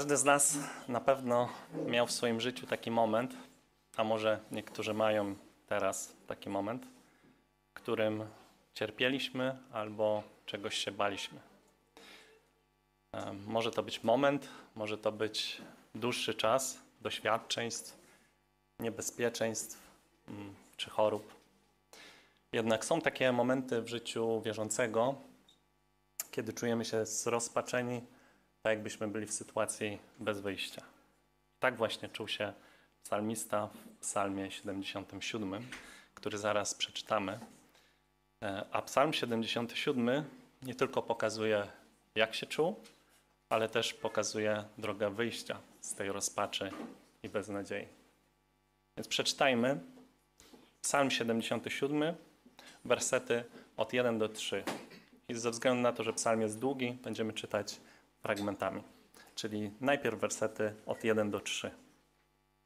Każdy z nas na pewno miał w swoim życiu taki moment, a może niektórzy mają teraz taki moment, w którym cierpieliśmy albo czegoś się baliśmy. E, Może to być moment, może to być dłuższy czas doświadczeństw, niebezpieczeństw mm, czy chorób. Jednak są takie momenty w życiu wierzącego, kiedy czujemy się zrozpaczeni, tak jakbyśmy byli w sytuacji bez wyjścia. Tak właśnie czuł się psalmista w psalmie 77, który zaraz przeczytamy. E, A psalm 77 nie tylko pokazuje, jak się czuł, ale też pokazuje drogę wyjścia z tej rozpaczy i beznadziei. Więc przeczytajmy psalm 77, wersety od 1 do 3. I ze względu na to, że psalm jest długi, będziemy czytać fragmentami. Czyli najpierw wersety od 1 do 3.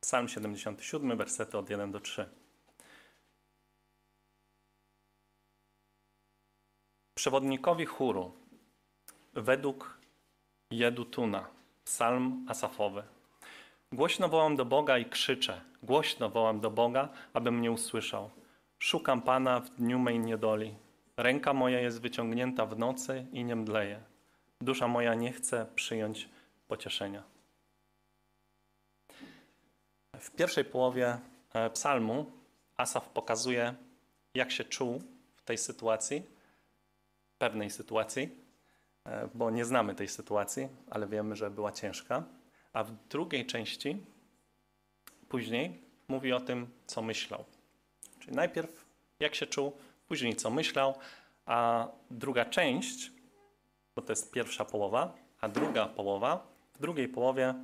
Psalm 77, wersety od 1 do 3. Przewodnikowi chóru według Jedutuna, psalm asafowy. Głośno wołam do Boga i krzyczę, głośno wołam do Boga, aby mnie usłyszał. Szukam Pana w dniu mej niedoli. Ręka moja jest wyciągnięta w nocy i nie mdleje. Dusza moja nie chce przyjąć pocieszenia. W pierwszej połowie e, psalmu Asaf pokazuje, jak się czuł w tej sytuacji, pewnej sytuacji, e, bo nie znamy tej sytuacji, ale wiemy, że była ciężka. A w drugiej części, później, mówi o tym, co myślał. Czyli najpierw jak się czuł, później co myślał, a druga część, bo to jest pierwsza połowa, a druga połowa, w drugiej połowie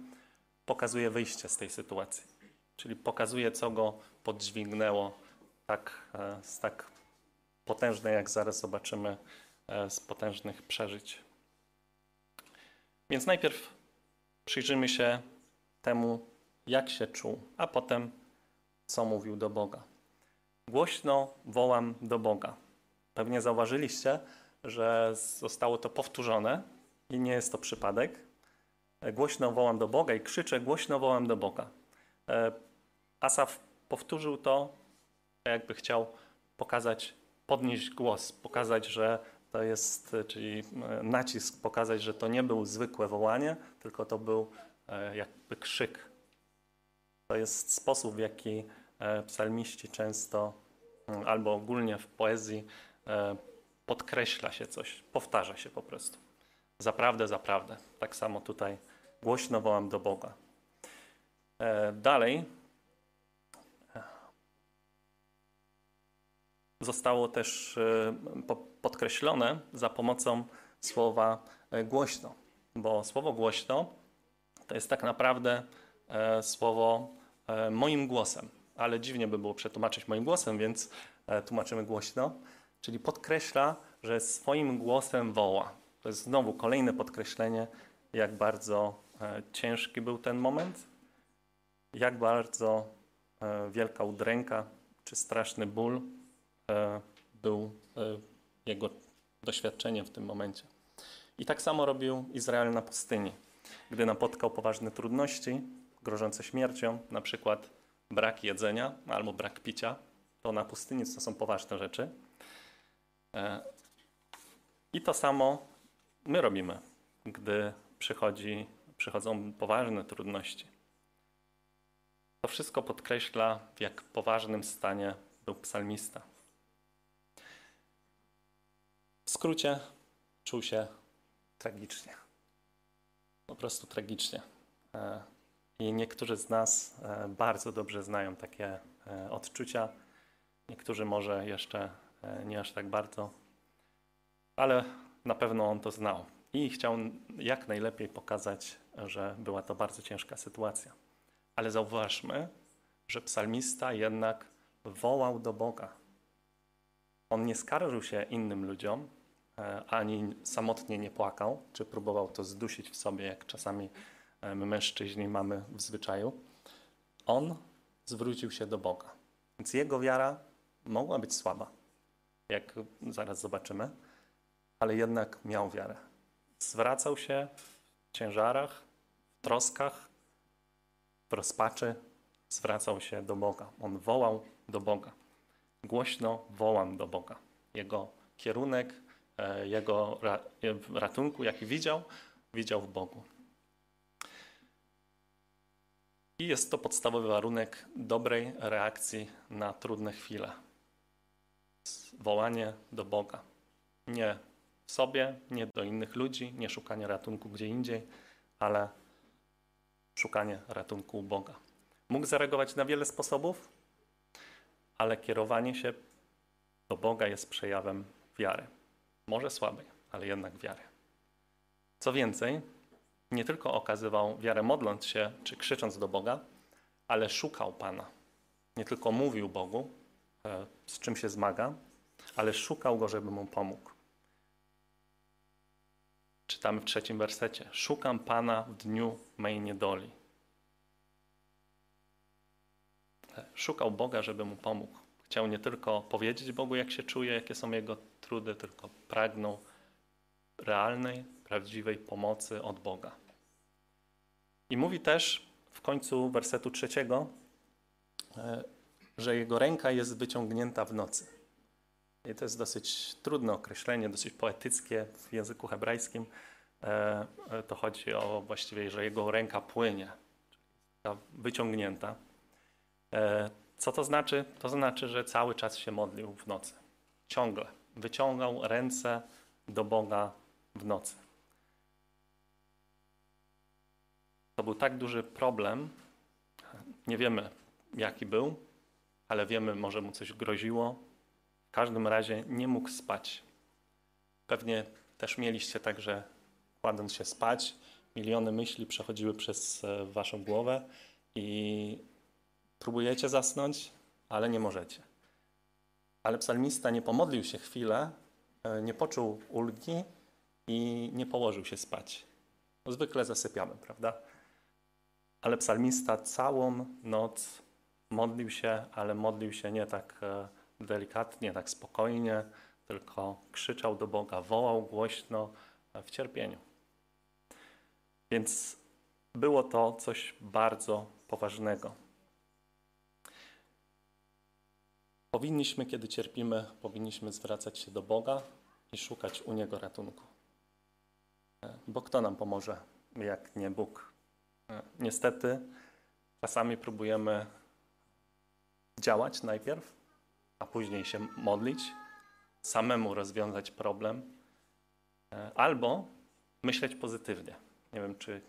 pokazuje wyjście z tej sytuacji. Czyli pokazuje, co go podźwignęło tak, e, z tak potężnej, jak zaraz zobaczymy, e, z potężnych przeżyć. Więc najpierw przyjrzymy się temu, jak się czuł, a potem co mówił do Boga. Głośno wołam do Boga. Pewnie zauważyliście, że zostało to powtórzone i nie jest to przypadek. Głośno wołam do Boga i krzyczę, głośno wołam do Boga. E, Asaf powtórzył to, jakby chciał pokazać, podnieść głos, pokazać, że to jest, czyli e, nacisk, pokazać, że to nie był zwykłe wołanie, tylko to był e, jakby krzyk. To jest sposób, w jaki psalmiści często, albo ogólnie w poezji, podkreśla się coś, powtarza się po prostu. Zaprawdę, zaprawdę. Tak samo tutaj głośno wołam do Boga. Dalej zostało też podkreślone za pomocą słowa głośno, bo słowo głośno to jest tak naprawdę słowo moim głosem, ale dziwnie by było przetłumaczyć moim głosem, więc tłumaczymy głośno, czyli podkreśla, że swoim głosem woła. To jest znowu kolejne podkreślenie, jak bardzo ciężki był ten moment, jak bardzo wielka udręka czy straszny ból był jego doświadczeniem w tym momencie. I tak samo robił Izrael na pustyni. Gdy napotkał poważne trudności, grożące śmiercią, na przykład brak jedzenia albo brak picia, to na pustyni to są poważne rzeczy. I to samo my robimy, gdy przychodzi, przychodzą poważne trudności. To wszystko podkreśla, w jak poważnym stanie był psalmista. W skrócie czuł się tragicznie. Po prostu tragicznie. I niektórzy z nas bardzo dobrze znają takie odczucia. Niektórzy może jeszcze nie aż tak bardzo, ale na pewno on to znał. I chciał jak najlepiej pokazać, że była to bardzo ciężka sytuacja. Ale zauważmy, że psalmista jednak wołał do Boga. On nie skarżył się innym ludziom, ani samotnie nie płakał, czy próbował to zdusić w sobie, jak czasami my mężczyźni mamy w zwyczaju. On zwrócił się do Boga. Więc jego wiara mogła być słaba, jak zaraz zobaczymy, ale jednak miał wiarę. Zwracał się w ciężarach, w troskach, w rozpaczy zwracał się do Boga. On wołał do Boga. Głośno wołam do Boga. Jego kierunek, e, jego e, ratunku, jaki widział, widział w Bogu. I jest to podstawowy warunek dobrej reakcji na trudne chwile. Wołanie do Boga. Nie sobie, nie do innych ludzi, nie szukanie ratunku gdzie indziej, ale szukanie ratunku u Boga. Mógł zareagować na wiele sposobów, ale kierowanie się do Boga jest przejawem wiary. Może słabej, ale jednak wiary. Co więcej, nie tylko okazywał wiarę modląc się czy krzycząc do Boga, ale szukał Pana. Nie tylko mówił Bogu, z czym się zmaga, ale szukał Go, żeby mu pomógł. Czytamy w trzecim wersecie. Szukam Pana w dniu mej niedoli. E, Szukał Boga, żeby mu pomógł. Chciał nie tylko powiedzieć Bogu, jak się czuje, jakie są jego trudy, tylko pragnął realnej, prawdziwej pomocy od Boga. I mówi też w końcu wersetu trzeciego, e, że jego ręka jest wyciągnięta w nocy. I to jest dosyć trudne określenie, dosyć poetyckie w języku hebrajskim. E, e, To chodzi o właściwie, że jego ręka płynie, czyli wyciągnięta. E, Co to znaczy? To znaczy, że cały czas się modlił w nocy. Ciągle. Wyciągał ręce do Boga w nocy. To był tak duży problem. Nie wiemy, jaki był, ale wiemy, może mu coś groziło. W każdym razie nie mógł spać. Pewnie też mieliście tak, że kładąc się spać, miliony myśli przechodziły przez e, waszą głowę i próbujecie zasnąć, ale nie możecie. Ale psalmista nie pomodlił się chwilę, e, nie poczuł ulgi i nie położył się spać. Zwykle zasypiamy, prawda? Ale psalmista całą noc modlił się, ale modlił się nie tak e, delikatnie, tak spokojnie, tylko krzyczał do Boga, wołał głośno e, w cierpieniu. Więc było to coś bardzo poważnego. Powinniśmy, kiedy cierpimy, powinniśmy zwracać się do Boga i szukać u Niego ratunku. E, Bo kto nam pomoże, jak nie Bóg? Niestety, czasami próbujemy działać najpierw, a później się modlić, samemu rozwiązać problem, e, albo myśleć pozytywnie. Nie wiem, czy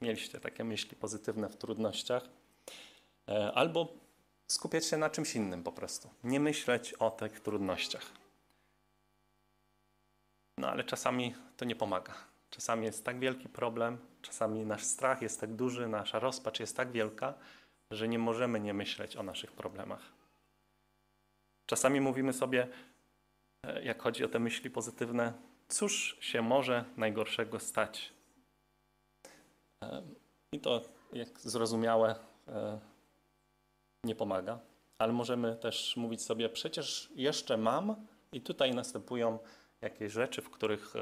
mieliście takie myśli pozytywne w trudnościach, e, albo skupiać się na czymś innym po prostu. Nie myśleć o tych trudnościach. No ale czasami to nie pomaga. Czasami jest tak wielki problem, czasami nasz strach jest tak duży, nasza rozpacz jest tak wielka, że nie możemy nie myśleć o naszych problemach. Czasami mówimy sobie, e, jak chodzi o te myśli pozytywne, cóż się może najgorszego stać? E, I to, jak zrozumiałe, e, nie pomaga, ale możemy też mówić sobie, przecież jeszcze mam, i tutaj następują jakieś rzeczy, w których,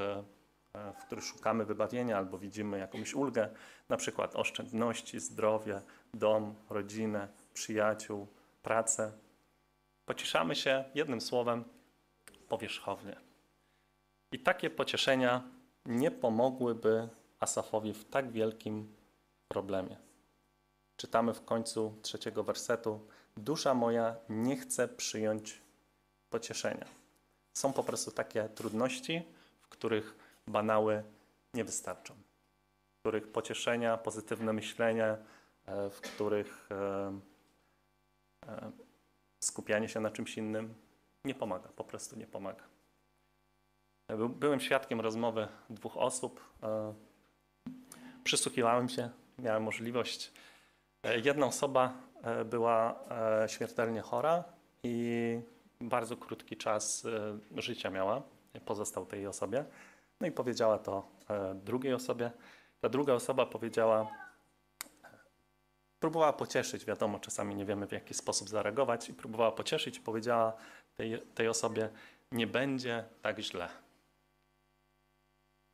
w których szukamy wybawienia albo widzimy jakąś ulgę, na przykład oszczędności, zdrowie, dom, rodzinę, przyjaciół, pracę. Pocieszamy się jednym słowem powierzchownie. I takie pocieszenia nie pomogłyby Asafowi w tak wielkim problemie. Czytamy w końcu trzeciego wersetu: Dusza moja nie chce przyjąć pocieszenia. Są po prostu takie trudności, w których banały nie wystarczą, w których pocieszenia, pozytywne myślenie, w których e, e, skupianie się na czymś innym nie pomaga, po prostu nie pomaga. By- Byłem świadkiem rozmowy dwóch osób. e, Przysłuchiwałem się, miałem możliwość. E, Jedna osoba e, była e, śmiertelnie chora i bardzo krótki czas e, życia miała, pozostał tej osobie. No i powiedziała to e, drugiej osobie. Ta druga osoba powiedziała, próbowała pocieszyć, wiadomo, czasami nie wiemy w jaki sposób zareagować, i próbowała pocieszyć powiedziała tej, tej osobie, nie będzie tak źle.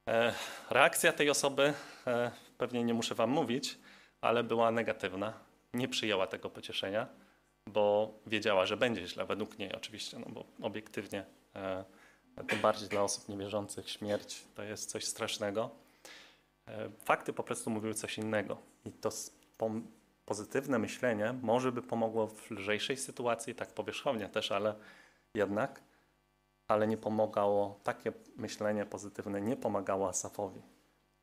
E, Reakcja tej osoby, e, pewnie nie muszę Wam mówić, ale była negatywna. Nie przyjęła tego pocieszenia, bo wiedziała, że będzie źle, według niej oczywiście, no bo obiektywnie, e, tym bardziej dla osób niewierzących, śmierć to jest coś strasznego. E, Fakty po prostu mówiły coś innego i to pozytywne myślenie może by pomogło w lżejszej sytuacji, tak powierzchownie też, ale jednak ale nie pomagało, takie myślenie pozytywne nie pomagało Asafowi.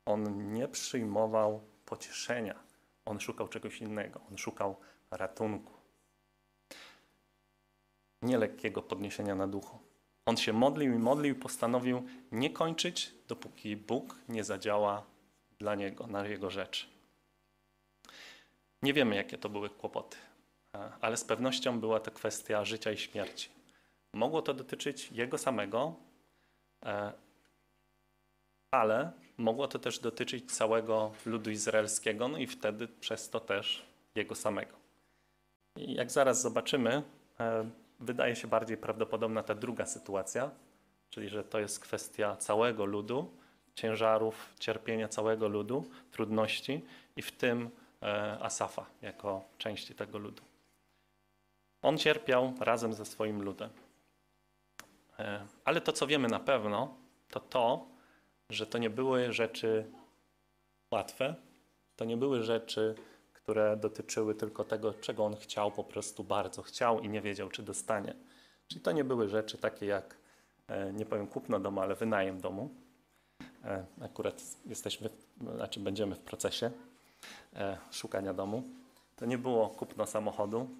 On nie przyjmował pocieszenia, on szukał czegoś innego, on szukał ratunku. Nie lekkiego podniesienia na duchu. On się modlił i modlił i postanowił nie kończyć, dopóki Bóg nie zadziała dla niego, na jego rzecz. Nie wiemy, jakie to były kłopoty, e, ale z pewnością była to kwestia życia i śmierci. Mogło to dotyczyć jego samego, e, ale mogło to też dotyczyć całego ludu izraelskiego, no i wtedy przez to też jego samego. I jak zaraz zobaczymy, e, wydaje się bardziej prawdopodobna ta druga sytuacja, czyli że to jest kwestia całego ludu, ciężarów, cierpienia całego ludu, trudności i w tym Asafa jako części tego ludu. On cierpiał razem ze swoim ludem. E, Ale to, co wiemy na pewno, to to, że to nie były rzeczy łatwe, to nie były rzeczy, które dotyczyły tylko tego, czego on chciał, po prostu bardzo chciał i nie wiedział, czy dostanie. Czyli to nie były rzeczy takie jak, e, nie powiem kupno domu, ale wynajem domu. E, Akurat jesteśmy, znaczy będziemy w procesie e, szukania domu. To nie było kupno samochodu,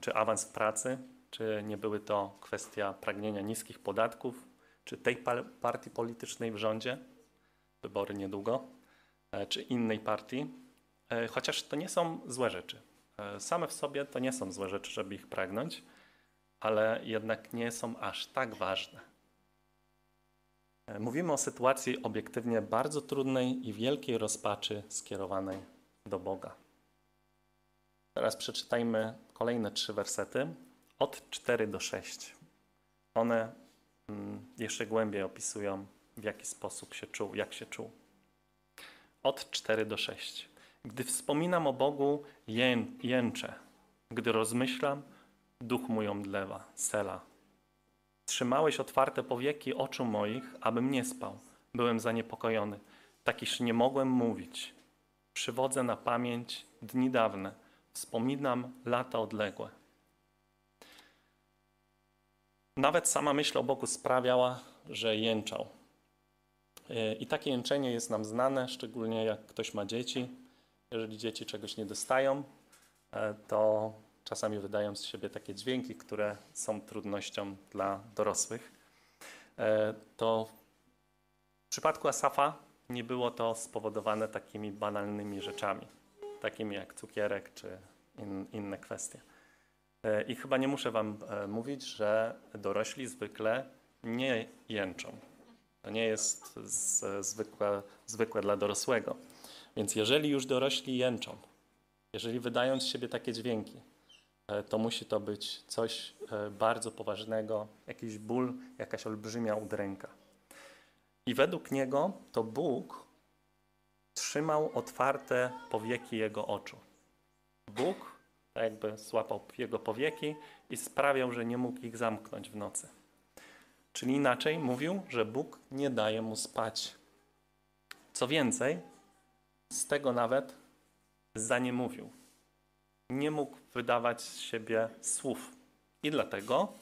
czy awans pracy, czy nie były to kwestia pragnienia niskich podatków, czy tej pa- partii politycznej w rządzie, wybory niedługo, e, czy innej partii, E, chociaż to nie są złe rzeczy. E, Same w sobie to nie są złe rzeczy, żeby ich pragnąć, ale jednak nie są aż tak ważne. Mówimy o sytuacji obiektywnie bardzo trudnej i wielkiej rozpaczy skierowanej do Boga. Teraz przeczytajmy kolejne trzy wersety, od 4 do 6. One mm, jeszcze głębiej opisują, w jaki sposób się czuł, jak się czuł. Od 4 do 6. Gdy wspominam o Bogu, ję, jęczę. Gdy rozmyślam, duch mój omdlewa. Sela. Trzymałeś otwarte powieki oczu moich, abym nie spał. Byłem zaniepokojony, tak iż nie mogłem mówić. Przywodzę na pamięć dni dawne, wspominam lata odległe. Nawet sama myśl o Bogu sprawiała, że jęczał. Yy, I takie jęczenie jest nam znane, szczególnie jak ktoś ma dzieci. Jeżeli dzieci czegoś nie dostają, e, to czasami wydają z siebie takie dźwięki, które są trudnością dla dorosłych. E, To w przypadku Asafa nie było to spowodowane takimi banalnymi rzeczami, takimi jak cukierek czy in, inne kwestie. E, I chyba nie muszę Wam e, mówić, że dorośli zwykle nie jęczą. To nie jest z, zwykłe, zwykłe dla dorosłego. Więc jeżeli już dorośli jęczą, jeżeli wydają z siebie takie dźwięki, to musi to być coś e, bardzo poważnego, jakiś ból, jakaś olbrzymia udręka. I według niego to Bóg trzymał otwarte powieki jego oczu. Bóg tak jakby złapał jego powieki i sprawiał, że nie mógł ich zamknąć w nocy. Czyli inaczej mówił, że Bóg nie daje mu spać. Co więcej, z tego nawet zaniemówił. Nie mógł wydawać z siebie słów i dlatego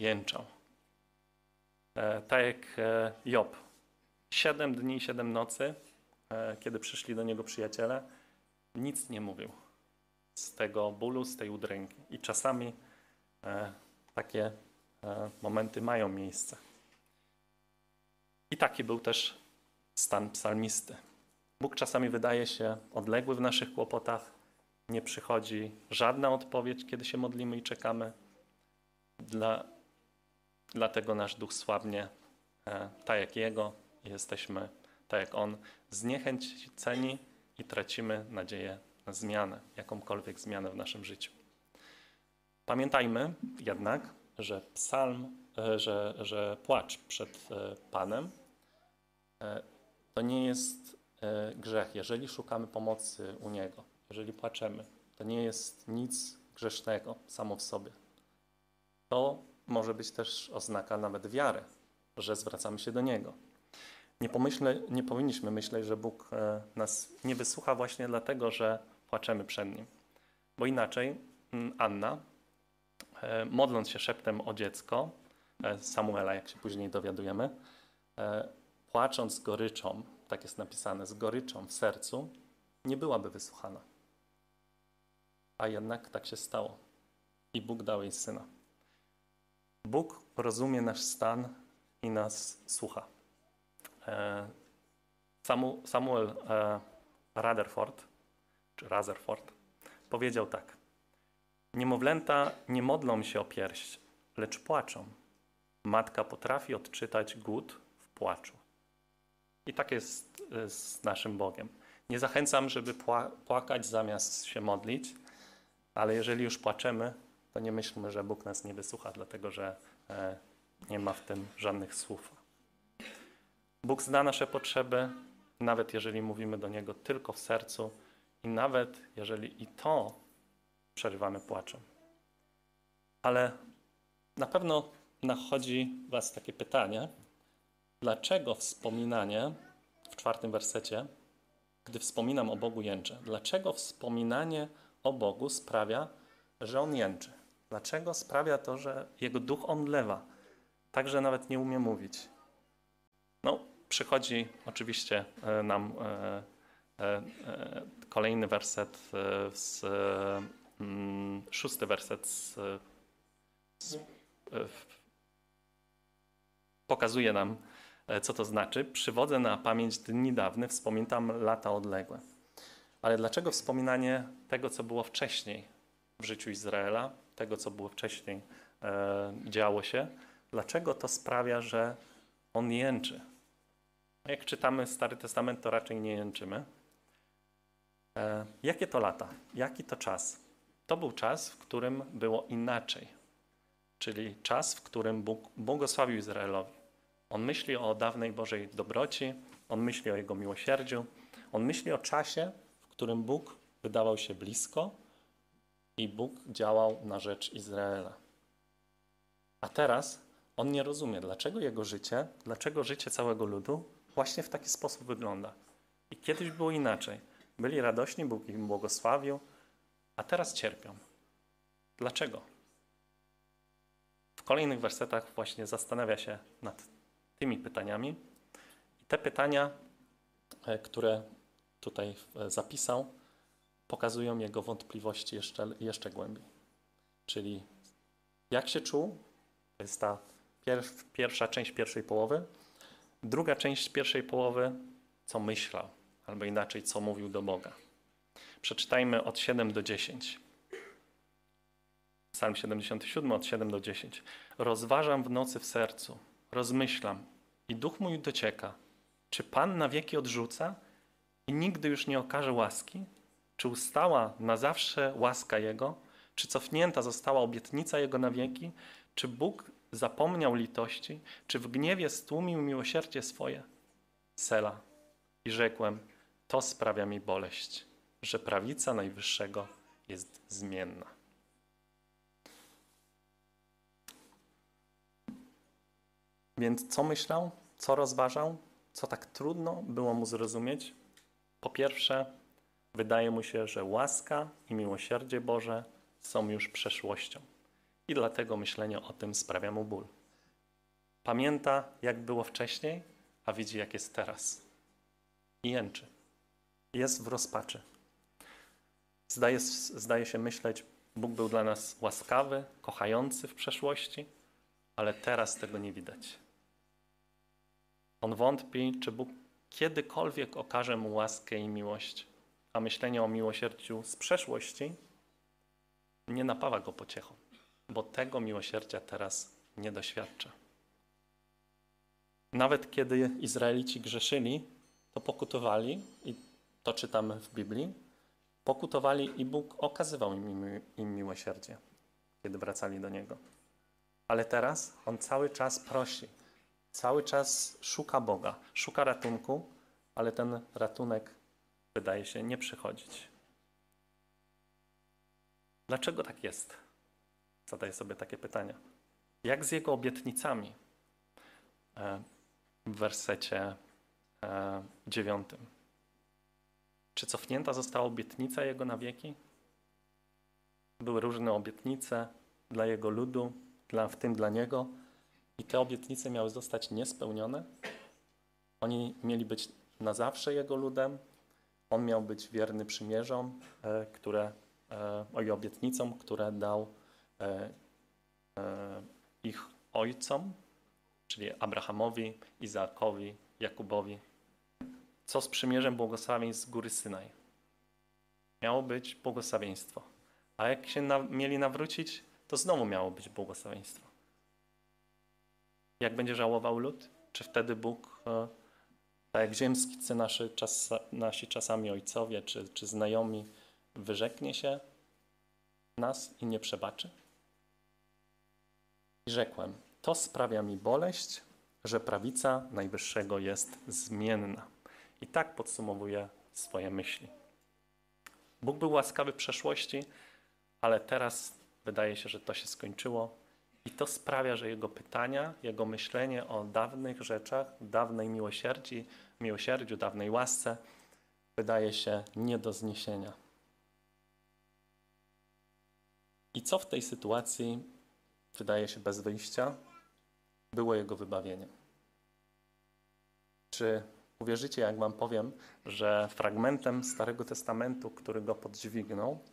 jęczał. E, tak jak e, Job. Siedem dni, siedem nocy, e, kiedy przyszli do niego przyjaciele, nic nie mówił z tego bólu, z tej udręki. I czasami e, takie e, momenty mają miejsce. I taki był też stan psalmisty. Bóg czasami wydaje się odległy w naszych kłopotach, nie przychodzi żadna odpowiedź, kiedy się modlimy i czekamy. Dla, dlatego nasz duch słabnie, e, tak jak Jego, jesteśmy tak jak On, zniechęceni i tracimy nadzieję na zmianę, jakąkolwiek zmianę w naszym życiu. Pamiętajmy jednak, że psalm, e, że, że płacz przed e, Panem E, To nie jest grzech. Jeżeli szukamy pomocy u Niego, jeżeli płaczemy, to nie jest nic grzesznego samo w sobie. To może być też oznaka nawet wiary, że zwracamy się do Niego. Nie, nie powinniśmy myśleć, że Bóg e, nas nie wysłucha właśnie dlatego, że płaczemy przed Nim. Bo inaczej Anna, e, modląc się szeptem o dziecko, e, Samuela, jak się później dowiadujemy, płacząc z goryczą, tak jest napisane, z goryczą w sercu, nie byłaby wysłuchana. A jednak tak się stało. I Bóg dał jej syna. Bóg rozumie nasz stan i nas słucha. E, Samu, Samuel e, Rutherford, czy Rutherford, powiedział tak. Niemowlęta nie modlą się o pierś, lecz płaczą. Matka potrafi odczytać głód w płaczu. I tak jest e, z naszym Bogiem. Nie zachęcam, żeby pła- płakać zamiast się modlić, ale jeżeli już płaczemy, to nie myślmy, że Bóg nas nie wysłucha, dlatego że e, nie ma w tym żadnych słów. Bóg zna nasze potrzeby, nawet jeżeli mówimy do Niego tylko w sercu i nawet jeżeli i to przerywamy płaczem. Ale na pewno nachodzi Was takie pytanie, dlaczego wspominanie w czwartym wersecie, gdy wspominam o Bogu jęczę, dlaczego wspominanie o Bogu sprawia, że On jęczy? Dlaczego sprawia to, że Jego duch omdlewa, tak że nawet nie umie mówić? No, przychodzi oczywiście e, nam e, e, kolejny werset, z, mm, szósty werset z, z, pokazuje nam, co to znaczy. Przywodzę na pamięć dni dawne, wspominam lata odległe. Ale dlaczego wspominanie tego, co było wcześniej w życiu Izraela, tego, co było wcześniej e, działo się, dlaczego to sprawia, że on jęczy? Jak czytamy Stary Testament, to raczej nie jęczymy. E, jakie to lata? Jaki to czas? To był czas, w którym było inaczej. Czyli czas, w którym Bóg błogosławił Izraelowi. On myśli o dawnej Bożej dobroci, on myśli o Jego miłosierdziu, on myśli o czasie, którym Bóg wydawał się blisko i Bóg działał na rzecz Izraela. A teraz on nie rozumie, dlaczego jego życie, dlaczego życie całego ludu właśnie w taki sposób wygląda. I kiedyś było inaczej. Byli radośni, Bóg im błogosławił, a teraz cierpią. Dlaczego? W kolejnych wersetach właśnie zastanawia się nad tymi pytaniami. I te pytania, e, które tutaj e, zapisał, pokazują jego wątpliwości jeszcze, jeszcze głębiej. Czyli jak się czuł, to jest ta pier- pierwsza część pierwszej połowy. Druga część pierwszej połowy, co myślał, albo inaczej, co mówił do Boga. Przeczytajmy od 7 do 10. Psalm 77 od 7 do 10. Rozważam w nocy w sercu, rozmyślam i duch mój docieka. Czy Pan na wieki odrzuca i nigdy już nie okaże łaski? Czy ustała na zawsze łaska Jego? Czy cofnięta została obietnica Jego na wieki? Czy Bóg zapomniał litości? Czy w gniewie stłumił miłosierdzie swoje? Sela. I rzekłem, to sprawia mi boleść, że prawica Najwyższego jest zmienna. Więc co myślał? Co rozważał? Co tak trudno było mu zrozumieć? Po pierwsze, wydaje mu się, że łaska i miłosierdzie Boże są już przeszłością. I dlatego myślenie o tym sprawia mu ból. Pamięta, jak było wcześniej, a widzi, jak jest teraz. I jęczy. Jest w rozpaczy. Zdaje, zdaje się myśleć, Bóg był dla nas łaskawy, kochający w przeszłości, ale teraz tego nie widać. On wątpi, czy Bóg kiedykolwiek okaże mu łaskę i miłość, a myślenie o miłosierdziu z przeszłości nie napawa go pociechą, bo tego miłosierdzia teraz nie doświadcza. Nawet kiedy Izraelici grzeszyli, to pokutowali, i to czytamy w Biblii, pokutowali i Bóg okazywał im, im miłosierdzie, kiedy wracali do Niego. Ale teraz On cały czas prosi, cały czas szuka Boga, szuka ratunku, ale ten ratunek wydaje się nie przychodzić. Dlaczego tak jest? Zadaję sobie takie pytania. Jak z jego obietnicami? E, w wersecie e, dziewiątym. Czy cofnięta została obietnica jego na wieki? Były różne obietnice dla jego ludu, dla, w tym dla niego, i te obietnice miały zostać niespełnione. Oni mieli być na zawsze jego ludem, on miał być wierny przymierzom, e, które, e, i obietnicom, które dał e, ich ojcom, czyli Abrahamowi, Izaakowi, Jakubowi. Co z przymierzem błogosławieństw z góry Synaj? Miało być błogosławieństwo. A jak się na, mieli nawrócić, to znowu miało być błogosławieństwo. Jak będzie żałował lud? Czy wtedy Bóg tak jak ziemscy nasi, czas, nasi czasami ojcowie czy, czy znajomi wyrzeknie się nas i nie przebaczy? I rzekłem, to sprawia mi boleść, że prawica Najwyższego jest zmienna. I tak podsumowuje swoje myśli. Bóg był łaskawy w przeszłości, ale teraz wydaje się, że to się skończyło i to sprawia, że jego pytania, jego myślenie o dawnych rzeczach, dawnej miłosierdzi, miłosierdziu, dawnej łasce wydaje się nie do zniesienia. I co w tej sytuacji wydaje się bez wyjścia, było jego wybawieniem? Czy uwierzycie, jak wam powiem, że fragmentem Starego Testamentu, który go podźwignął,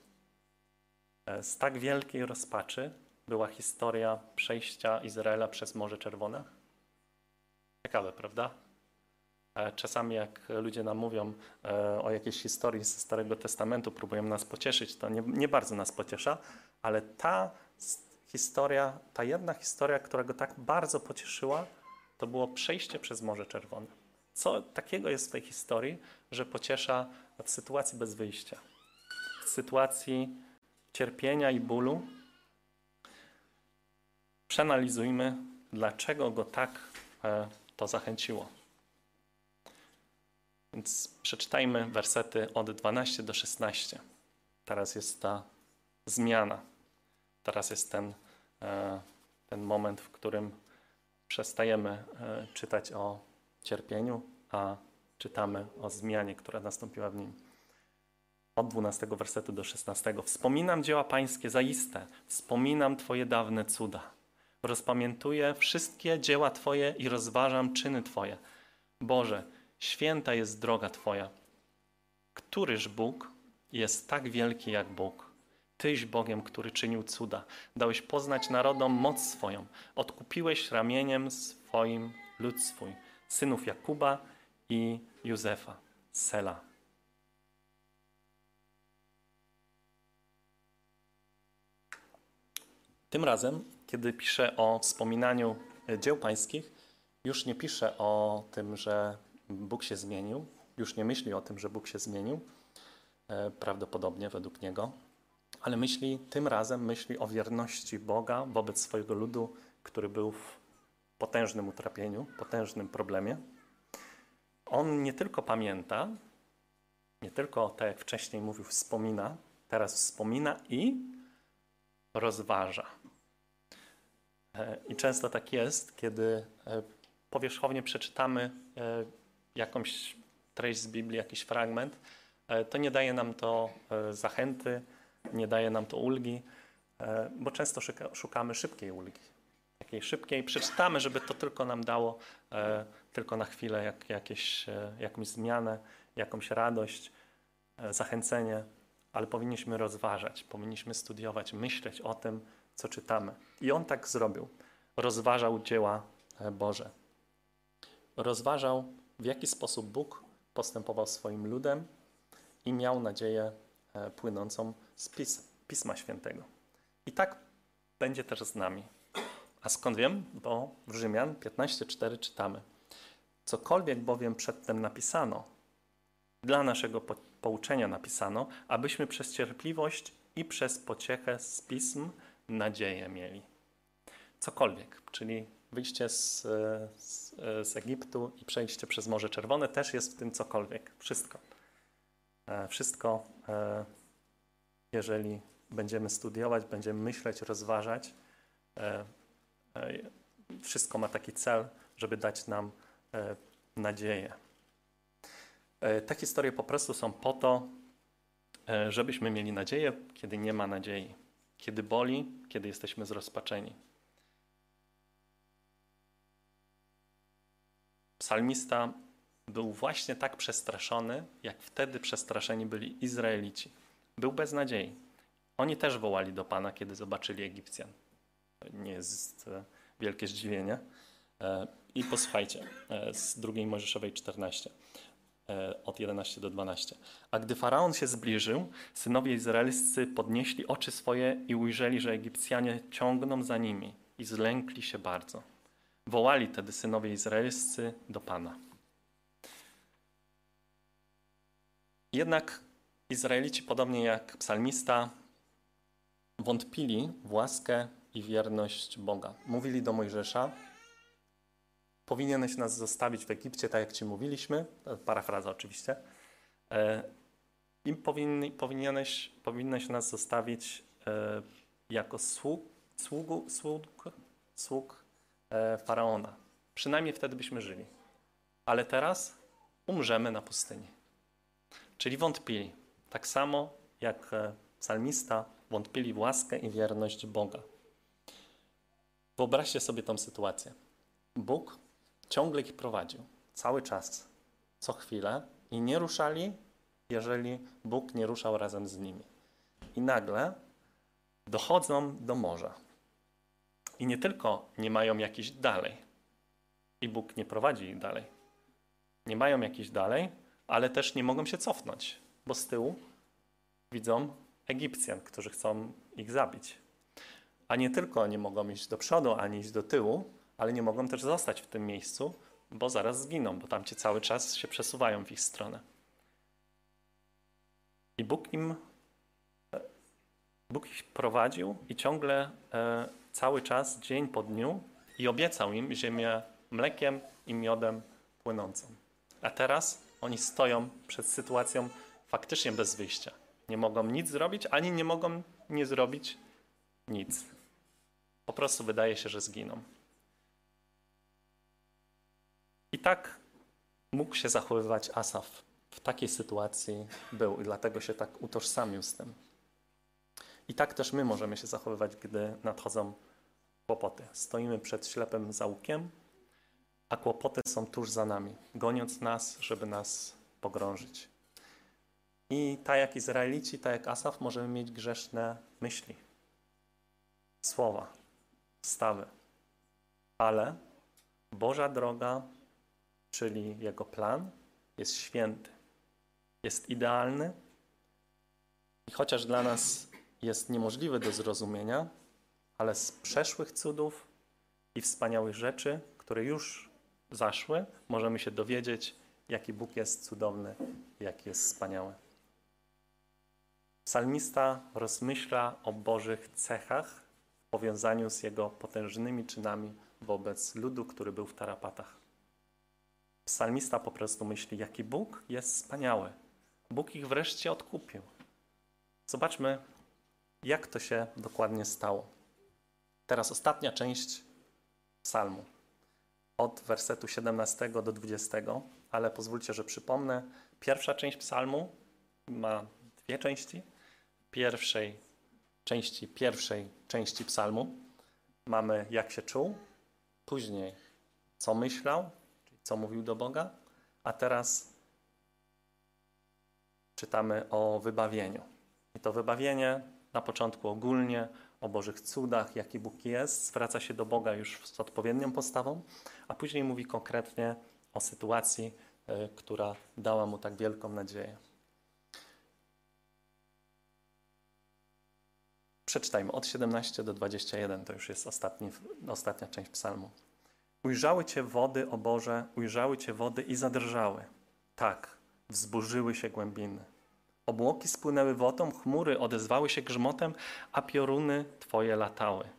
e, z tak wielkiej rozpaczy była historia przejścia Izraela przez Morze Czerwone? Ciekawe, prawda? E, czasami jak ludzie nam mówią e, o jakiejś historii ze Starego Testamentu, próbują nas pocieszyć, to nie, nie bardzo nas pociesza, ale ta historia, ta jedna historia, która go tak bardzo pocieszyła, to było przejście przez Morze Czerwone. Co takiego jest w tej historii, że pociesza w sytuacji bez wyjścia, w sytuacji cierpienia i bólu, Przeanalizujmy, dlaczego go tak e, to zachęciło. Więc przeczytajmy wersety od 12 do 16. Teraz jest ta zmiana. Teraz jest ten, e, ten moment, w którym przestajemy e, czytać o cierpieniu, a czytamy o zmianie, która nastąpiła w nim. Od 12 wersetu do 16. Wspominam dzieła Pańskie zaiste, wspominam Twoje dawne cuda rozpamiętuję wszystkie dzieła Twoje i rozważam czyny Twoje. Boże, święta jest droga Twoja. Któryż Bóg jest tak wielki jak Bóg? Tyś Bogiem, który czynił cuda. Dałeś poznać narodom moc swoją. Odkupiłeś ramieniem swoim lud swój, synów Jakuba i Józefa. Sela. Tym razem kiedy pisze o wspominaniu e, dzieł pańskich, już nie pisze o tym, że Bóg się zmienił, już nie myśli o tym, że Bóg się zmienił, e, prawdopodobnie według niego, ale myśli tym razem myśli o wierności Boga wobec swojego ludu, który był w potężnym utrapieniu, potężnym problemie. On nie tylko pamięta, nie tylko, tak jak wcześniej mówił, wspomina, teraz wspomina i rozważa. E, I często tak jest, kiedy e, powierzchownie przeczytamy e, jakąś treść z Biblii, jakiś fragment, to nie daje nam to zachęty, nie daje nam to ulgi, bo często szukamy szybkiej ulgi. Takiej szybkiej, przeczytamy, żeby to tylko nam dało tylko na chwilę jak, jakieś, jakąś zmianę, jakąś radość, zachęcenie, ale powinniśmy rozważać, powinniśmy studiować, myśleć o tym, co czytamy. I on tak zrobił. Rozważał dzieła e, Boże. Rozważał, w jaki sposób Bóg postępował swoim ludem i miał nadzieję e, płynącą z Pis Pisma Świętego. I tak będzie też z nami. A skąd wiem? Bo w Rzymian 15:4 czytamy: Cokolwiek bowiem przedtem napisano, dla naszego po pouczenia napisano, abyśmy przez cierpliwość i przez pociechę z pism nadzieję mieli. Cokolwiek, czyli wyjście z, z, z Egiptu i przejście przez Morze Czerwone też jest w tym cokolwiek. Wszystko. E, Wszystko, e, jeżeli będziemy studiować, będziemy myśleć, rozważać, e, wszystko ma taki cel, żeby dać nam nadzieję. Te historie po prostu są po to, żebyśmy mieli nadzieję, kiedy nie ma nadziei, kiedy boli, kiedy jesteśmy zrozpaczeni. Psalmista był właśnie tak przestraszony, jak wtedy przestraszeni byli Izraelici. Był bez nadziei. Oni też wołali do Pana, kiedy zobaczyli Egipcjan. To nie jest e, wielkie zdziwienie. E, I posłuchajcie, e, z drugiej Mojżeszowej 14, e, od 11 do 12. A gdy Faraon się zbliżył, synowie izraelscy podnieśli oczy swoje i ujrzeli, że Egipcjanie ciągną za nimi i zlękli się bardzo. Wołali tedy synowie izraelscy do Pana. Jednak Izraelici, podobnie jak psalmista, wątpili w łaskę i wierność Boga. Mówili do Mojżesza, powinieneś nas zostawić w Egipcie, tak jak ci mówiliśmy, parafraza oczywiście, e, i powinni, powinieneś, powinneś nas zostawić e, jako sług, sługu, sług, sług e, Faraona. Przynajmniej wtedy byśmy żyli. Ale teraz umrzemy na pustyni. Czyli wątpili. Tak samo jak psalmista wątpili w łaskę i wierność Boga. Wyobraźcie sobie tą sytuację. Bóg ciągle ich prowadził, cały czas, co chwilę i nie ruszali, jeżeli Bóg nie ruszał razem z nimi. I nagle dochodzą do morza. I nie tylko nie mają jakiś dalej, i Bóg nie prowadzi ich dalej. Nie mają jakiś dalej, ale też nie mogą się cofnąć, bo z tyłu widzą Egipcjan, którzy chcą ich zabić. A nie tylko nie mogą iść do przodu, ani iść do tyłu, ale nie mogą też zostać w tym miejscu, bo zaraz zginą, bo tamci cały czas się przesuwają w ich stronę. I Bóg im Bóg ich prowadził i ciągle e, cały czas, dzień po dniu, i obiecał im ziemię mlekiem i miodem płynącą. A teraz oni stoją przed sytuacją faktycznie bez wyjścia. Nie mogą nic zrobić, ani nie mogą nie zrobić nic. Po prostu wydaje się, że zginą. I tak mógł się zachowywać Asaf. W takiej sytuacji był i dlatego się tak utożsamił z tym. I tak też my możemy się zachowywać, gdy nadchodzą kłopoty. Stoimy przed ślepym zaułkiem, a kłopoty są tuż za nami, goniąc nas, żeby nas pogrążyć. I tak jak Izraelici, tak jak Asaf, możemy mieć grzeszne myśli, słowa, stawy. Ale Boża droga, czyli Jego plan, jest święty, jest idealny i chociaż dla nas jest niemożliwy do zrozumienia, ale z przeszłych cudów i wspaniałych rzeczy, które już zaszły, możemy się dowiedzieć, jaki Bóg jest cudowny, jaki jest wspaniały. Psalmista rozmyśla o Bożych cechach w powiązaniu z jego potężnymi czynami wobec ludu, który był w tarapatach. Psalmista po prostu myśli, jaki Bóg jest wspaniały. Bóg ich wreszcie odkupił. Zobaczmy, jak to się dokładnie stało. Teraz ostatnia część psalmu, od wersetu 17 do 20, ale pozwólcie, że przypomnę. Pierwsza część psalmu ma dwie części. Pierwszej części pierwszej części psalmu mamy jak się czuł, później co myślał, co mówił do Boga, a teraz czytamy o wybawieniu. I to wybawienie na początku ogólnie o Bożych cudach, jaki Bóg jest, zwraca się do Boga już z odpowiednią postawą, a później mówi konkretnie o sytuacji, y, która dała mu tak wielką nadzieję. Przeczytajmy od 17 do 21, to już jest ostatni, ostatnia część psalmu. Ujrzały Cię wody, o Boże, ujrzały Cię wody i zadrżały. Tak, wzburzyły się głębiny. Obłoki spłynęły wodą, chmury odezwały się grzmotem, a pioruny Twoje latały.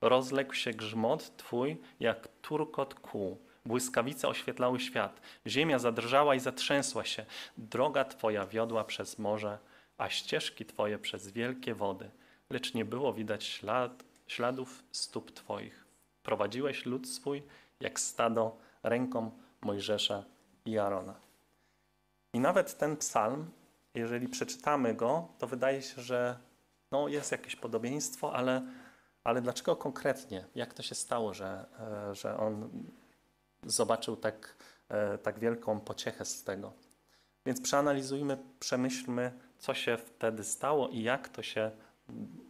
Rozległ się grzmot Twój jak turkot kół. Błyskawice oświetlały świat. Ziemia zadrżała i zatrzęsła się. Droga Twoja wiodła przez morze, a ścieżki Twoje przez wielkie wody. Lecz nie było widać ślad, śladów stóp Twoich. Prowadziłeś lud swój jak stado ręką Mojżesza i Arona. I nawet ten psalm, jeżeli przeczytamy go, to wydaje się, że no, jest jakieś podobieństwo, ale, ale dlaczego konkretnie? Jak to się stało, że, e, że on zobaczył tak, e, tak wielką pociechę z tego? Więc przeanalizujmy, przemyślmy, co się wtedy stało i jak to się,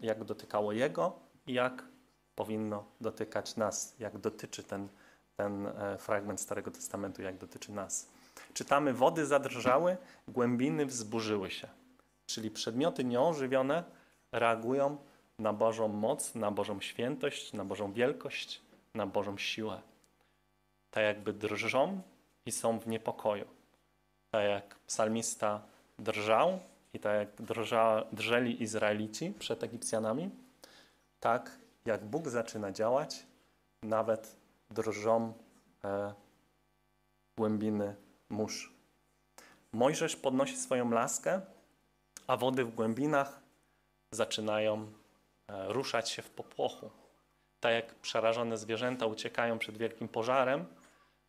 jak dotykało jego i jak powinno dotykać nas, jak dotyczy ten, ten e, fragment Starego Testamentu, jak dotyczy nas. Czytamy, wody zadrżały, głębiny wzburzyły się. Czyli przedmioty nieożywione reagują na Bożą moc, na Bożą świętość, na Bożą wielkość, na Bożą siłę. Tak jakby drżą i są w niepokoju. Tak jak psalmista drżał i tak jak drża, drżeli Izraelici przed Egipcjanami, tak jak Bóg zaczyna działać, nawet drżą e, głębiny mórz. Mojżesz podnosi swoją laskę, a wody w głębinach zaczynają e, ruszać się w popłochu. Tak jak przerażone zwierzęta uciekają przed wielkim pożarem,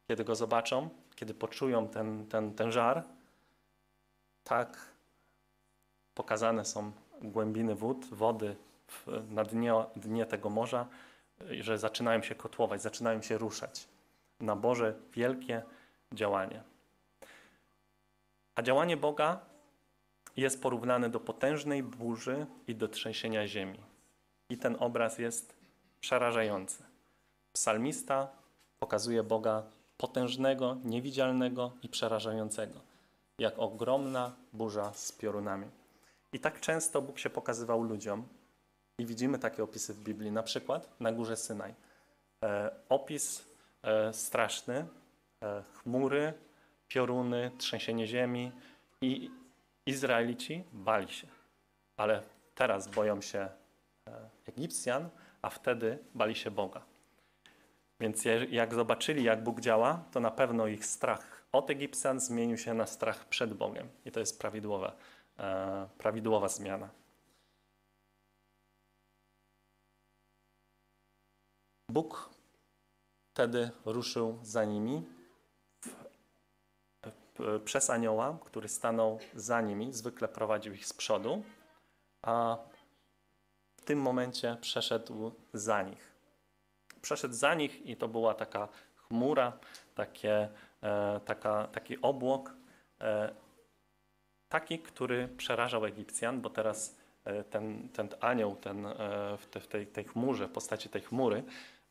kiedy go zobaczą, kiedy poczują ten, ten, ten żar, tak pokazane są głębiny wód, wody na dnie, dnie tego morza, że zaczynają się kotłować, zaczynają się ruszać. Na Boże wielkie działanie. A działanie Boga jest porównane do potężnej burzy i do trzęsienia ziemi. I ten obraz jest przerażający. Psalmista pokazuje Boga potężnego, niewidzialnego i przerażającego, jak ogromna burza z piorunami. I tak często Bóg się pokazywał ludziom, i widzimy takie opisy w Biblii, na przykład na górze Synaj. E, opis e, straszny, e, chmury, pioruny, trzęsienie ziemi i Izraelici bali się. Ale teraz boją się e, Egipcjan, a wtedy bali się Boga. Więc jak zobaczyli, jak Bóg działa, to na pewno ich strach od Egipcjan zmienił się na strach przed Bogiem. I to jest prawidłowa, e, prawidłowa zmiana. Bóg wtedy ruszył za nimi przez anioła, który stanął za nimi, zwykle prowadził ich z przodu, a w tym momencie przeszedł za nich. Przeszedł za nich i to była taka chmura, takie, e, taka, taki obłok, e, taki, który przerażał Egipcjan, bo teraz e, ten, ten anioł ten, w, te, w tej, tej chmurze, w postaci tej chmury,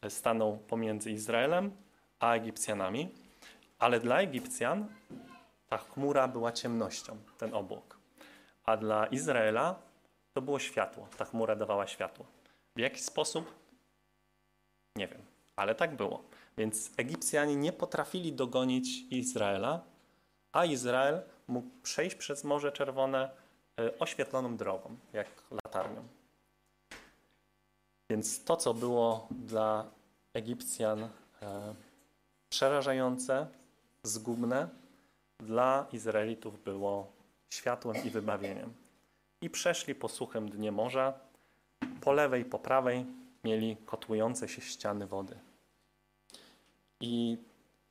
stanął pomiędzy Izraelem a Egipcjanami. Ale dla Egipcjan ta chmura była ciemnością, ten obłok. A dla Izraela to było światło. Ta chmura dawała światło. W jaki sposób? Nie wiem, ale tak było. Więc Egipcjanie nie potrafili dogonić Izraela, a Izrael mógł przejść przez Morze Czerwone e, oświetloną drogą, jak latarnią. Więc to, co było dla Egipcjan e, przerażające, zgubne, dla Izraelitów było światłem i wybawieniem. I przeszli po suchym dnie morza. Po lewej, po prawej mieli kotłujące się ściany wody. I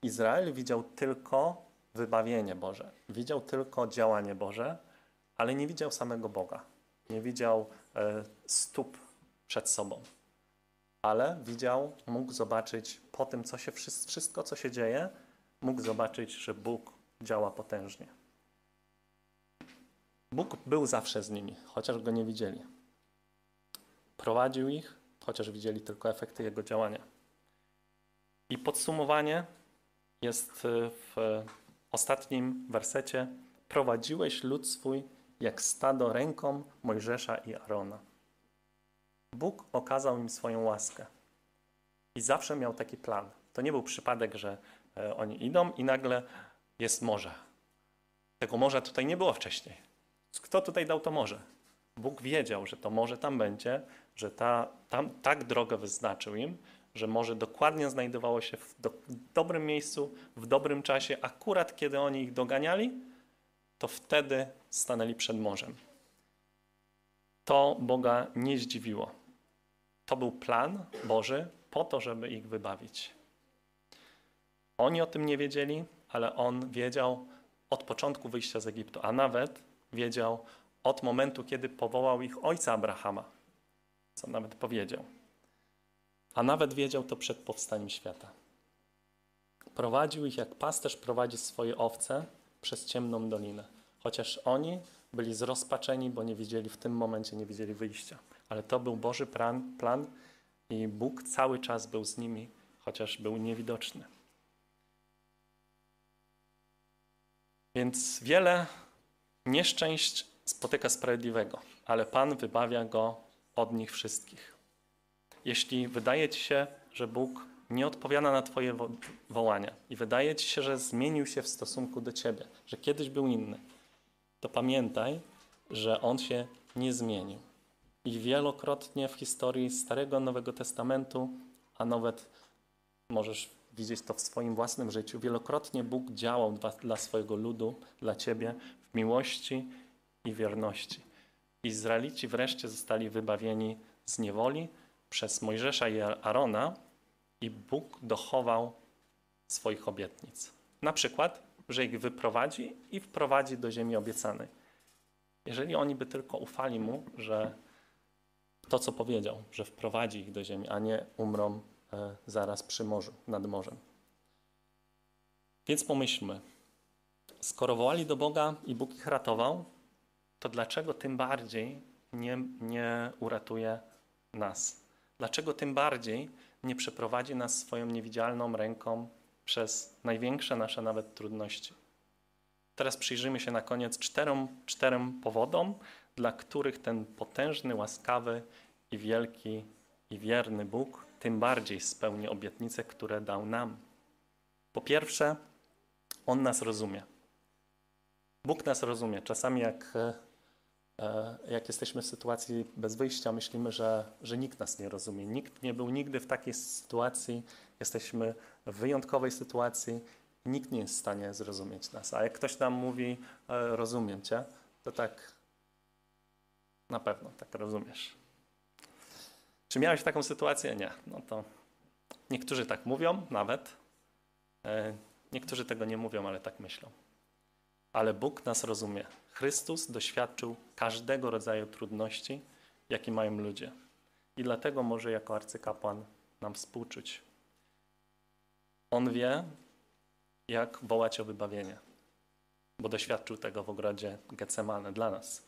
Izrael widział tylko wybawienie Boże, widział tylko działanie Boże, ale nie widział samego Boga. Nie widział e, stóp przed sobą. Ale widział, mógł zobaczyć po tym, co się, wszystko, co się dzieje, mógł zobaczyć, że Bóg działa potężnie. Bóg był zawsze z nimi, chociaż go nie widzieli. Prowadził ich, chociaż widzieli tylko efekty jego działania. I podsumowanie jest y, w ostatnim wersecie: Prowadziłeś lud swój jak stado ręką Mojżesza i Arona. Bóg okazał im swoją łaskę. I zawsze miał taki plan. To nie był przypadek, że e, oni idą i nagle jest morze. Tego morza tutaj nie było wcześniej. Kto tutaj dał to morze? Bóg wiedział, że to może tam będzie, że ta, tam tak drogę wyznaczył im, że może dokładnie znajdowało się w do, dobrym miejscu, w dobrym czasie, akurat kiedy oni ich doganiali, to wtedy stanęli przed morzem. To Boga nie zdziwiło. To był plan Boży po to, żeby ich wybawić. Oni o tym nie wiedzieli, ale On wiedział od początku wyjścia z Egiptu, a nawet wiedział od momentu, kiedy powołał ich ojca Abrahama, co nawet powiedział. A nawet wiedział to przed powstaniem świata. Prowadził ich jak pasterz prowadzi swoje owce przez ciemną dolinę. Chociaż oni byli zrozpaczeni, bo nie widzieli w tym momencie, nie widzieli wyjścia. Ale to był Boży plan, plan i Bóg cały czas był z nimi, chociaż był niewidoczny. Więc wiele nieszczęść spotyka sprawiedliwego, ale Pan wybawia go od nich wszystkich. Jeśli wydaje ci się, że Bóg nie odpowiada na Twoje wo wołania i wydaje ci się, że zmienił się w stosunku do Ciebie, że kiedyś był inny, to pamiętaj, że On się nie zmienił. I wielokrotnie w historii Starego Nowego Testamentu, a nawet możesz widzieć to w swoim własnym życiu, wielokrotnie Bóg działał dla, dla swojego ludu, dla Ciebie w miłości i wierności. Izraelici wreszcie zostali wybawieni z niewoli przez Mojżesza i Arona i Bóg dochował swoich obietnic. Na przykład, że ich wyprowadzi i wprowadzi do ziemi obiecanej. Jeżeli oni by tylko ufali Mu, że to, co powiedział, że wprowadzi ich do ziemi, a nie umrą e, zaraz przy morzu, nad morzem. Więc pomyślmy, skoro wołali do Boga i Bóg ich ratował, to dlaczego tym bardziej nie, nie uratuje nas? Dlaczego tym bardziej nie przeprowadzi nas swoją niewidzialną ręką przez największe nasze nawet trudności? Teraz przyjrzymy się na koniec czterem, czterem powodom, dla których ten potężny, łaskawy i wielki i wierny Bóg tym bardziej spełni obietnice, które dał nam. Po pierwsze, On nas rozumie. Bóg nas rozumie. Czasami jak E, jak jesteśmy w sytuacji bez wyjścia, myślimy, że, że nikt nas nie rozumie. Nikt nie był nigdy w takiej sytuacji. Jesteśmy w wyjątkowej sytuacji. Nikt nie jest w stanie zrozumieć nas. A jak ktoś nam mówi, e, rozumiem cię, to tak na pewno tak rozumiesz. Czy miałeś taką sytuację? Nie. No to niektórzy tak mówią nawet. E, niektórzy tego nie mówią, ale tak myślą ale Bóg nas rozumie. Chrystus doświadczył każdego rodzaju trudności, jakie mają ludzie. I dlatego może jako arcykapłan nam współczuć. On wie, jak wołać o wybawienie, bo doświadczył tego w ogrodzie Getsemane dla nas.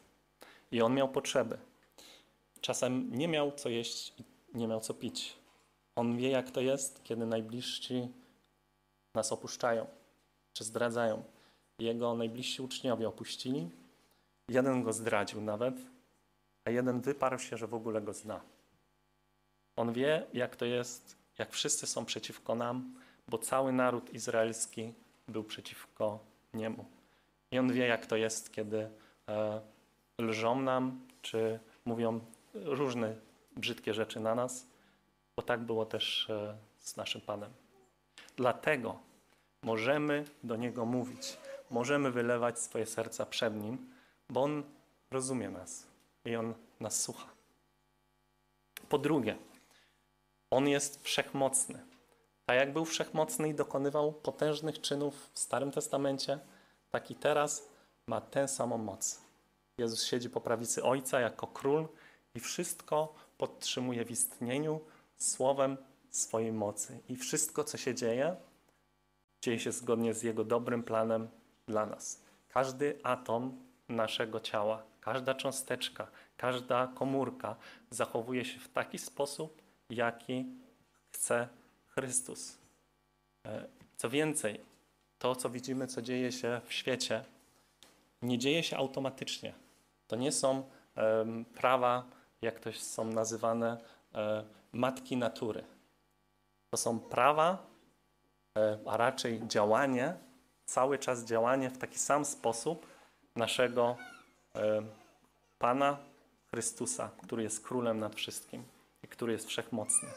I on miał potrzeby. Czasem nie miał co jeść i nie miał co pić. On wie, jak to jest, kiedy najbliżsi nas opuszczają czy zdradzają jego najbliżsi uczniowie opuścili. Jeden go zdradził nawet, a jeden wyparł się, że w ogóle go zna. On wie, jak to jest, jak wszyscy są przeciwko nam, bo cały naród izraelski był przeciwko niemu. I on wie, jak to jest, kiedy e, lżą nam, czy mówią różne brzydkie rzeczy na nas, bo tak było też e, z naszym Panem. Dlatego możemy do Niego mówić możemy wylewać swoje serca przed Nim, bo On rozumie nas i On nas słucha. Po drugie, On jest wszechmocny. Tak jak był wszechmocny i dokonywał potężnych czynów w Starym Testamencie, tak i teraz ma tę samą moc. Jezus siedzi po prawicy Ojca jako król i wszystko podtrzymuje w istnieniu słowem swojej mocy. I wszystko, co się dzieje, dzieje się zgodnie z Jego dobrym planem dla nas. Każdy atom naszego ciała, każda cząsteczka, każda komórka zachowuje się w taki sposób, jaki chce Chrystus. E, co więcej, to, co widzimy, co dzieje się w świecie, nie dzieje się automatycznie. To nie są prawa, jak to są nazywane, um, matki natury. To są prawa, um, a raczej działanie cały czas działanie w taki sam sposób naszego e, Pana Chrystusa, który jest królem nad wszystkim i który jest wszechmocny.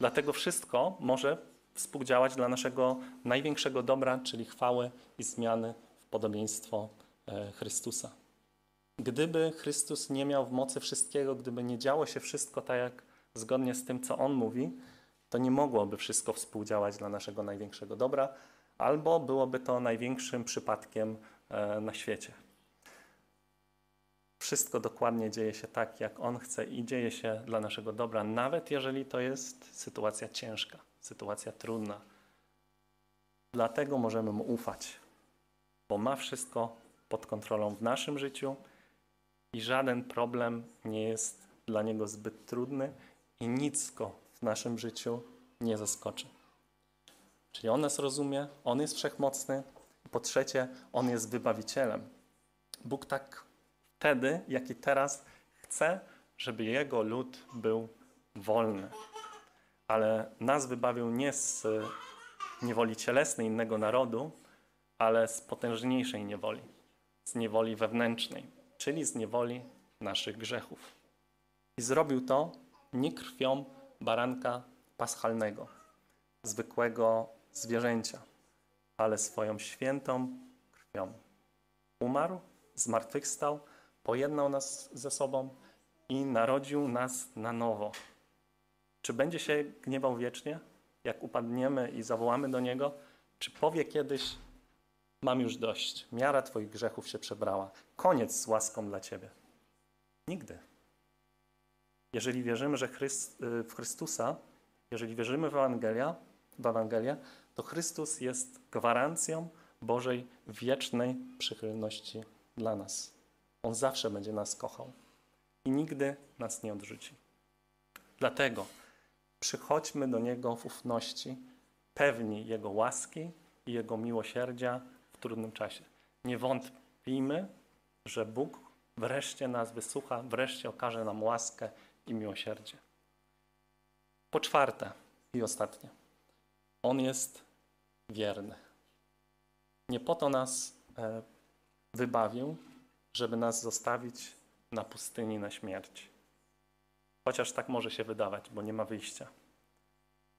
Dlatego wszystko może współdziałać dla naszego największego dobra, czyli chwały i zmiany w podobieństwo e, Chrystusa. Gdyby Chrystus nie miał w mocy wszystkiego, gdyby nie działo się wszystko tak, jak zgodnie z tym, co On mówi, to nie mogłoby wszystko współdziałać dla naszego największego dobra, albo byłoby to największym przypadkiem e, na świecie. Wszystko dokładnie dzieje się tak, jak On chce i dzieje się dla naszego dobra, nawet jeżeli to jest sytuacja ciężka, sytuacja trudna. Dlatego możemy Mu ufać, bo ma wszystko pod kontrolą w naszym życiu i żaden problem nie jest dla Niego zbyt trudny i nic Go w naszym życiu nie zaskoczy. Czyli On nas rozumie, On jest wszechmocny. Po trzecie, On jest wybawicielem. Bóg tak wtedy, jak i teraz chce, żeby Jego lud był wolny. Ale nas wybawił nie z niewoli cielesnej innego narodu, ale z potężniejszej niewoli, z niewoli wewnętrznej, czyli z niewoli naszych grzechów. I zrobił to nie krwią baranka paschalnego, zwykłego zwierzęcia, ale swoją świętą krwią. Umarł, zmartwychwstał, pojednał nas ze sobą i narodził nas na nowo. Czy będzie się gniewał wiecznie, jak upadniemy i zawołamy do Niego? Czy powie kiedyś, mam już dość, miara Twoich grzechów się przebrała, koniec z łaską dla Ciebie? Nigdy. Jeżeli wierzymy że Chryst, y, w Chrystusa, jeżeli wierzymy w Ewangelię, w Ewangelię, to Chrystus jest gwarancją Bożej wiecznej przychylności dla nas. On zawsze będzie nas kochał i nigdy nas nie odrzuci. Dlatego przychodźmy do Niego w ufności, pewni Jego łaski i Jego miłosierdzia w trudnym czasie. Nie wątpijmy, że Bóg wreszcie nas wysłucha, wreszcie okaże nam łaskę i miłosierdzie. Po czwarte i ostatnie, On jest wierny. Nie po to nas e, wybawił, żeby nas zostawić na pustyni na śmierć. Chociaż tak może się wydawać, bo nie ma wyjścia.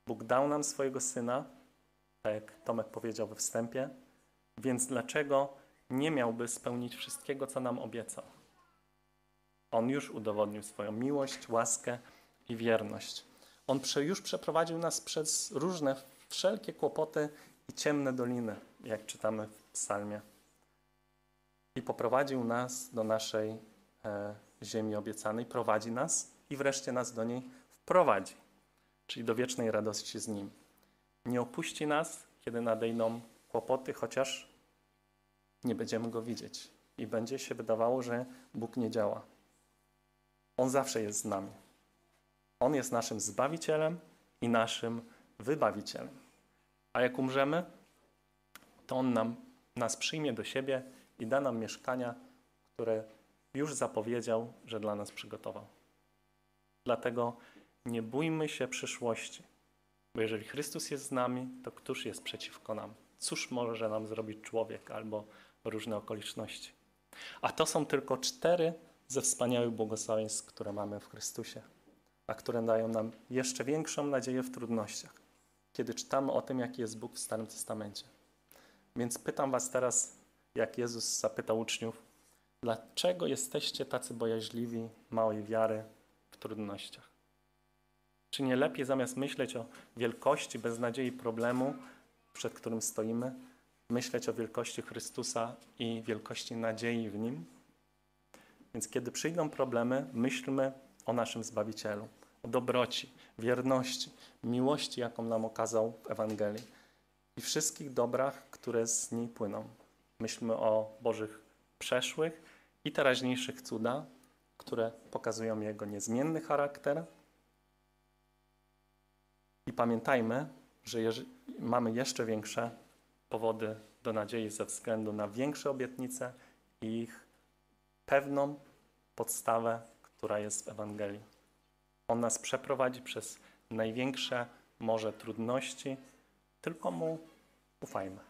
Bóg dał nam swojego syna, tak jak Tomek powiedział we wstępie, więc dlaczego nie miałby spełnić wszystkiego, co nam obiecał? On już udowodnił swoją miłość, łaskę i wierność. On już przeprowadził nas przez różne, wszelkie kłopoty i ciemne doliny, jak czytamy w psalmie. I poprowadził nas do naszej e, ziemi obiecanej, prowadzi nas i wreszcie nas do niej wprowadzi, czyli do wiecznej radości z Nim. Nie opuści nas, kiedy nadejdą kłopoty, chociaż nie będziemy Go widzieć i będzie się wydawało, że Bóg nie działa. On zawsze jest z nami. On jest naszym Zbawicielem i naszym Wybawicielem. A jak umrzemy, to On nam, nas przyjmie do siebie i da nam mieszkania, które już zapowiedział, że dla nas przygotował. Dlatego nie bójmy się przyszłości, bo jeżeli Chrystus jest z nami, to któż jest przeciwko nam? Cóż może nam zrobić człowiek albo różne okoliczności? A to są tylko cztery ze wspaniałych błogosławieństw, które mamy w Chrystusie, a które dają nam jeszcze większą nadzieję w trudnościach, kiedy czytamy o tym, jaki jest Bóg w Starym Testamencie. Więc pytam Was teraz, jak Jezus zapytał uczniów, dlaczego jesteście tacy bojaźliwi, małej wiary w trudnościach? Czy nie lepiej zamiast myśleć o wielkości, beznadziei problemu, przed którym stoimy, myśleć o wielkości Chrystusa i wielkości nadziei w Nim? Więc kiedy przyjdą problemy, myślmy o naszym Zbawicielu, o dobroci, wierności, miłości, jaką nam okazał w Ewangelii i wszystkich dobrach, które z niej płyną. Myślmy o Bożych przeszłych i teraźniejszych cuda, które pokazują Jego niezmienny charakter. I pamiętajmy, że mamy jeszcze większe powody do nadziei ze względu na większe obietnice i ich pewną podstawę, która jest w Ewangelii. On nas przeprowadzi przez największe morze trudności, tylko Mu ufajmy.